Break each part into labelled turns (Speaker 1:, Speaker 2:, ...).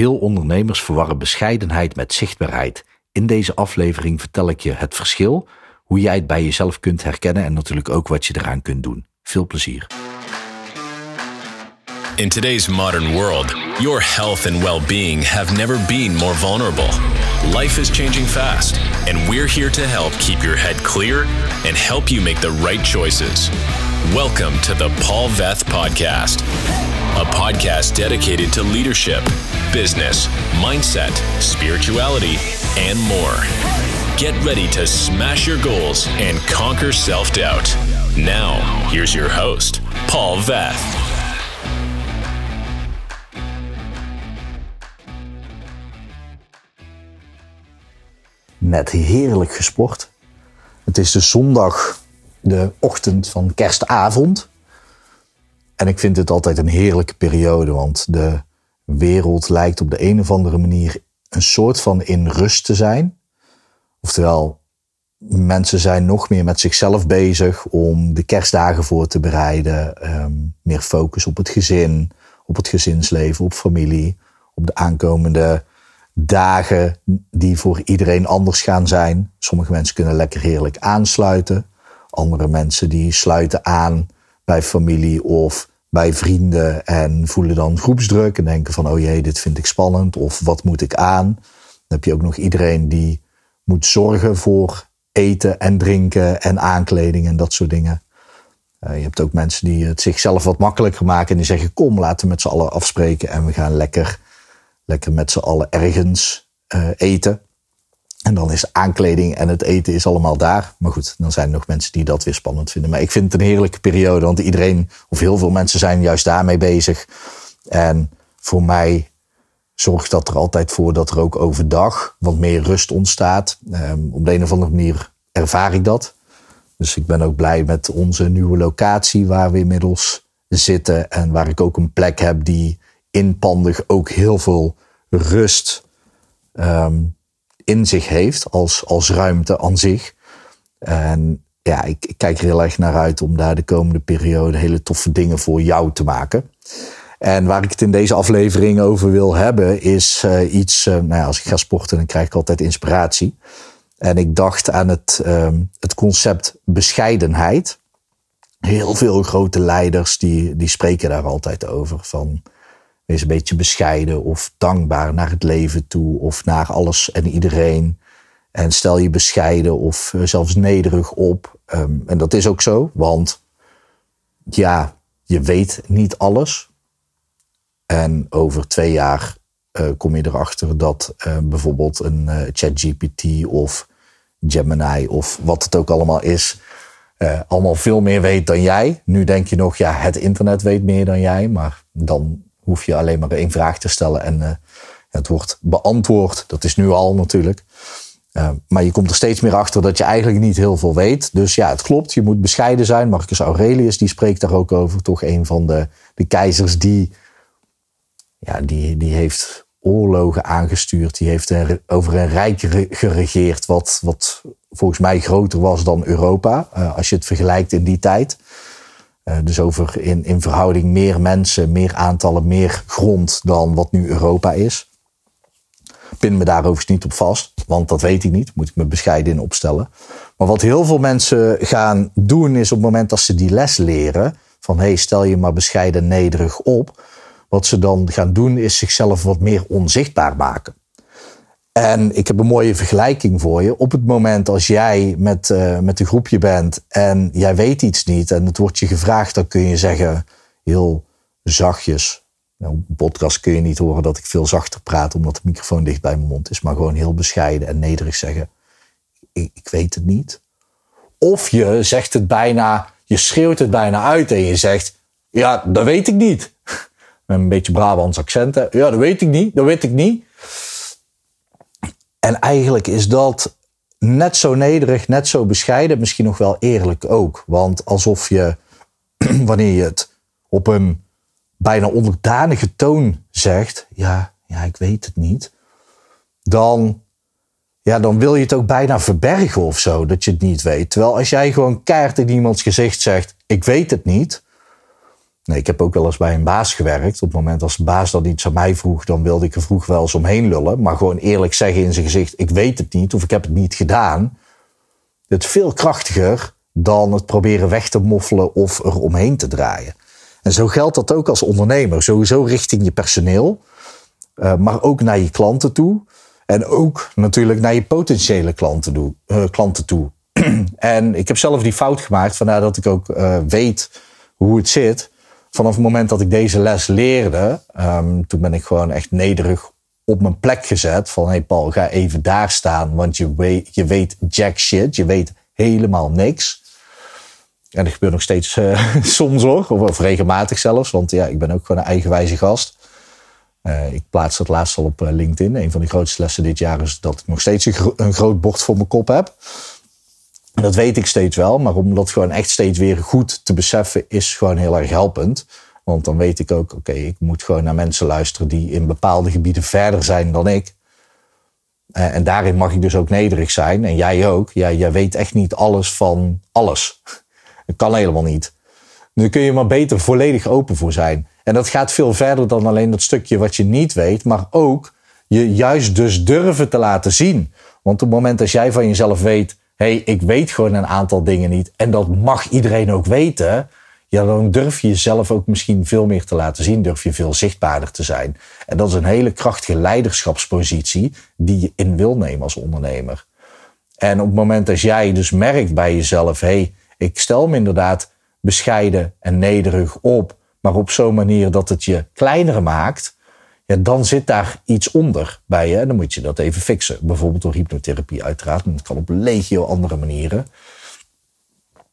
Speaker 1: Veel ondernemers verwarren bescheidenheid met zichtbaarheid. In deze aflevering vertel ik je het verschil, hoe jij het bij jezelf kunt herkennen en natuurlijk ook wat je eraan kunt doen. Veel plezier.
Speaker 2: In today's modern world, your health and well being have never been more vulnerable. Life is changing fast, and we're here to help keep your head clear and help you make the right choices. Welcome to the Paul Veth Podcast, a podcast dedicated to leadership, business, mindset, spirituality, and more. Get ready to smash your goals and conquer self doubt. Now, here's your host, Paul Veth.
Speaker 1: Net heerlijk gesport. Het is de zondag, de ochtend van kerstavond. En ik vind het altijd een heerlijke periode, want de wereld lijkt op de een of andere manier een soort van in rust te zijn. Oftewel, mensen zijn nog meer met zichzelf bezig om de kerstdagen voor te bereiden. Ehm, meer focus op het gezin, op het gezinsleven, op familie, op de aankomende dagen die voor iedereen anders gaan zijn. Sommige mensen kunnen lekker heerlijk aansluiten. Andere mensen die sluiten aan bij familie of bij vrienden en voelen dan groepsdruk en denken van oh jee, dit vind ik spannend of wat moet ik aan. Dan heb je ook nog iedereen die moet zorgen voor eten en drinken en aankleding en dat soort dingen. Uh, je hebt ook mensen die het zichzelf wat makkelijker maken en die zeggen kom laten we met z'n allen afspreken en we gaan lekker, lekker met z'n allen ergens uh, eten. En dan is aankleding en het eten is allemaal daar. Maar goed, dan zijn er nog mensen die dat weer spannend vinden. Maar ik vind het een heerlijke periode, want iedereen, of heel veel mensen zijn juist daarmee bezig. En voor mij zorgt dat er altijd voor dat er ook overdag wat meer rust ontstaat. Um, op de een of andere manier ervaar ik dat. Dus ik ben ook blij met onze nieuwe locatie waar we inmiddels zitten. En waar ik ook een plek heb die inpandig ook heel veel rust um, in zich heeft als, als ruimte aan zich. En ja, ik, kijk er heel erg naar uit om daar de komende periode hele toffe dingen voor jou te maken. En waar ik het in deze aflevering over wil hebben, is uh, iets. Uh, nou ja, als ik ga sporten, dan krijg ik altijd inspiratie. En ik dacht aan het, um, het concept bescheidenheid. Heel veel grote leiders die, die spreken daar altijd over. Van Wees een beetje bescheiden of dankbaar naar het leven toe of naar alles en iedereen. En stel je bescheiden of eh, zelfs nederig op. Um, en dat is ook zo, want ja, je weet niet alles. En over twee jaar uh, kom je erachter dat uh, bijvoorbeeld een uh, ChatGPT of Gemini of wat het ook allemaal is, allemaal veel meer weet dan jij. Nu denk je nog, ja, het internet weet meer dan jij, maar dan hoef je alleen maar één vraag te stellen en uh, het wordt beantwoord. Dat is nu al natuurlijk. Uh, maar je komt er steeds meer achter dat je eigenlijk niet heel veel weet. Dus ja, het klopt. Je moet bescheiden zijn. Marcus Aurelius die spreekt daar ook over. Toch een van de, de keizers die, ja, die, die heeft oorlogen aangestuurd. Die heeft er, over een rijk geregeerd wat, wat volgens mij groter was dan Europa. Uh, als je het vergelijkt in die tijd. Uh, dus over in, in verhouding meer mensen, meer aantallen, meer grond dan wat nu Europa is. Pin me daar overigens niet op vast, want dat weet ik niet. Moet ik me bescheiden in opstellen. Maar wat heel veel mensen gaan doen is op het moment dat ze die les leren. Van hey, stel je maar bescheiden nederig op. Wat ze dan gaan doen is zichzelf wat meer onzichtbaar maken. En ik heb een mooie vergelijking voor je. Op het moment als jij met, uh, met een groepje bent en jij weet iets niet en het wordt je gevraagd, dan kun je zeggen heel zachtjes. Nou, op een podcast kun je niet horen dat ik veel zachter praat omdat de microfoon dicht bij mijn mond is, maar gewoon heel bescheiden en nederig zeggen: ik, ik weet het niet. Of je zegt het bijna, je schreeuwt het bijna uit en je zegt: Ja, dat weet ik niet. Met een beetje Brabants accenten. Ja, dat weet ik niet, dat weet ik niet. En eigenlijk is dat net zo nederig, net zo bescheiden, misschien nog wel eerlijk ook. Want alsof je, wanneer je het op een bijna onderdanige toon zegt, ja, ja, ik weet het niet, dan, ja, dan wil je het ook bijna verbergen of zo, dat je het niet weet. Terwijl als jij gewoon kaart in iemands gezicht zegt, ik weet het niet, Nee, ik heb ook wel eens bij een baas gewerkt. Op het moment als de baas dan iets aan mij vroeg, dan wilde ik er vroeg wel eens omheen lullen. Maar gewoon eerlijk zeggen in zijn gezicht: ik weet het niet of ik heb het niet gedaan. Het is veel krachtiger dan het proberen weg te moffelen of er omheen te draaien. En zo geldt dat ook als ondernemer. Sowieso richting je personeel, uh, maar ook naar je klanten toe. En ook natuurlijk naar je potentiële klanten, toe. Uh, klanten toe. en ik heb zelf die fout gemaakt, vandaar dat ik ook uh, weet hoe het zit. Vanaf het moment dat ik deze les leerde, um, toen ben ik gewoon echt nederig op mijn plek gezet. Van hey Paul, ga even daar staan, want je weet, je weet jack shit. Je weet helemaal niks. En dat gebeurt nog steeds uh, soms hoor, of, regelmatig zelfs. Want ja, ik ben ook gewoon een eigenwijze gast. Uh, ik plaats het laatst al op uh, LinkedIn. Een van de grootste lessen dit jaar is dat ik nog steeds een, een groot bord voor mijn kop heb. En dat weet ik steeds wel, maar om dat gewoon echt steeds weer goed te beseffen is gewoon heel erg helpend. Want dan weet ik ook, oké, ik moet gewoon naar mensen luisteren die in bepaalde gebieden verder zijn dan ik. Uh, en daarin mag ik dus ook nederig zijn. En jij ook. Ja, jij weet echt niet alles van alles. Dat kan helemaal niet. Dan kun je maar beter volledig open voor zijn. En dat gaat veel verder dan alleen dat stukje wat je niet weet, maar ook je juist dus durven te laten zien. Want op het moment dat jij van jezelf weet, hey, ik weet gewoon een aantal dingen niet en dat mag iedereen ook weten, ja, dan durf je jezelf ook misschien veel meer te laten zien, durf je veel zichtbaarder te zijn. En dat is een hele krachtige leiderschapspositie die je in wil nemen als ondernemer. En op het moment dat jij dus merkt bij jezelf, hé, hey, ik stel me inderdaad bescheiden en nederig op, maar op zo'n manier dat het je kleiner maakt, dan zit daar iets onder bij je. En dan moet je dat even fixen. Bijvoorbeeld door hypnotherapie uiteraard. En dat kan op legio andere manieren.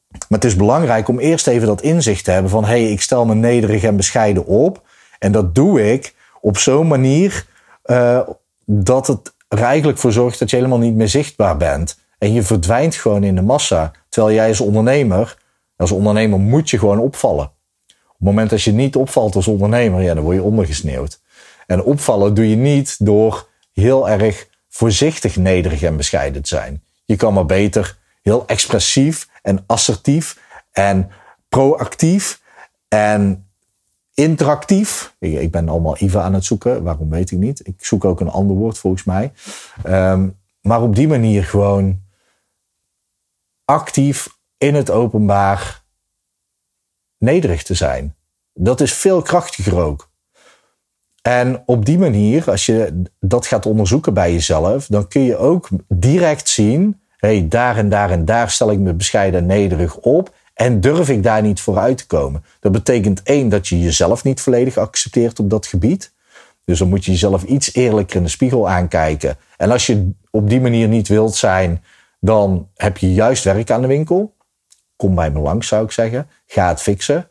Speaker 1: Maar het is belangrijk om eerst even dat inzicht te hebben van... hé, hey, ik stel me nederig en bescheiden op. En dat doe ik op zo'n manier uh, dat het er eigenlijk voor zorgt dat je helemaal niet meer zichtbaar bent. En je verdwijnt gewoon in de massa. Terwijl jij als ondernemer, als ondernemer moet je gewoon opvallen. Op het moment dat je niet opvalt als ondernemer, ja, dan word je ondergesneeuwd. En opvallen doe je niet door heel erg voorzichtig, nederig en bescheiden te zijn. Je kan maar beter heel expressief en assertief en proactief en interactief. Ik, ik ben allemaal IVA aan het zoeken, waarom weet ik niet. Ik zoek ook een ander woord volgens mij. Um, maar op die manier gewoon actief in het openbaar nederig te zijn. Dat is veel krachtiger ook. En op die manier, als je dat gaat onderzoeken bij jezelf, dan kun je ook direct zien: hey, daar en daar en daar stel ik me bescheiden en nederig op. En durf ik daar niet vooruit te komen? Dat betekent één, dat je jezelf niet volledig accepteert op dat gebied. Dus dan moet je jezelf iets eerlijker in de spiegel aankijken. En als je op die manier niet wilt zijn, dan heb je juist werk aan de winkel. Kom bij me langs, zou ik zeggen. Ga het fixen.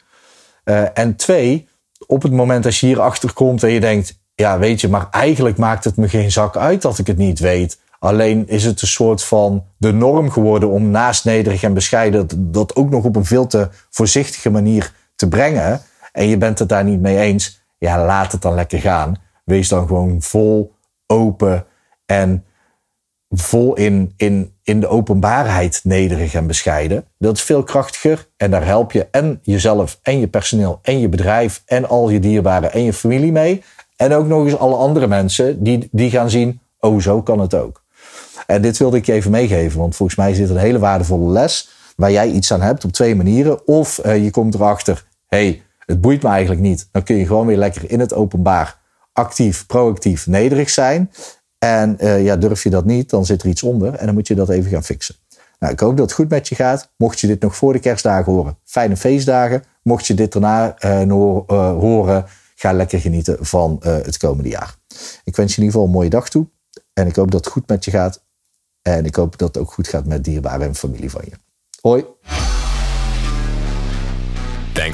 Speaker 1: Uh, en twee, op het moment dat je hierachter komt en je denkt, ja, weet je, maar eigenlijk maakt het me geen zak uit dat ik het niet weet. Alleen is het een soort van de norm geworden om naast nederig en bescheiden dat ook nog op een veel te voorzichtige manier te brengen. En je bent het daar niet mee eens. Ja, laat het dan lekker gaan. Wees dan gewoon vol open en vol in, in, in de openbaarheid nederig en bescheiden. Dat is veel krachtiger en daar help je en jezelf en je personeel en je bedrijf en al je dierbaren en je familie mee. En ook nog eens alle andere mensen die, die gaan zien, oh zo kan het ook. En dit wilde ik je even meegeven, want volgens mij zit een hele waardevolle les waar jij iets aan hebt op twee manieren. Of uh, je komt erachter, hey, het boeit me eigenlijk niet. Dan kun je gewoon weer lekker in het openbaar actief, proactief, nederig zijn. En uh, ja, durf je dat niet, dan zit er iets onder en dan moet je dat even gaan fixen. Nou, ik hoop dat het goed met je gaat. Mocht je dit nog voor de kerstdagen horen, fijne feestdagen. Mocht je dit daarna uh, uh, horen, ga lekker genieten van het komende jaar. Ik wens je in ieder geval een mooie dag toe. En ik hoop dat het goed met je gaat. En ik hoop dat het ook goed gaat met dierbaren en familie van je. Hoi.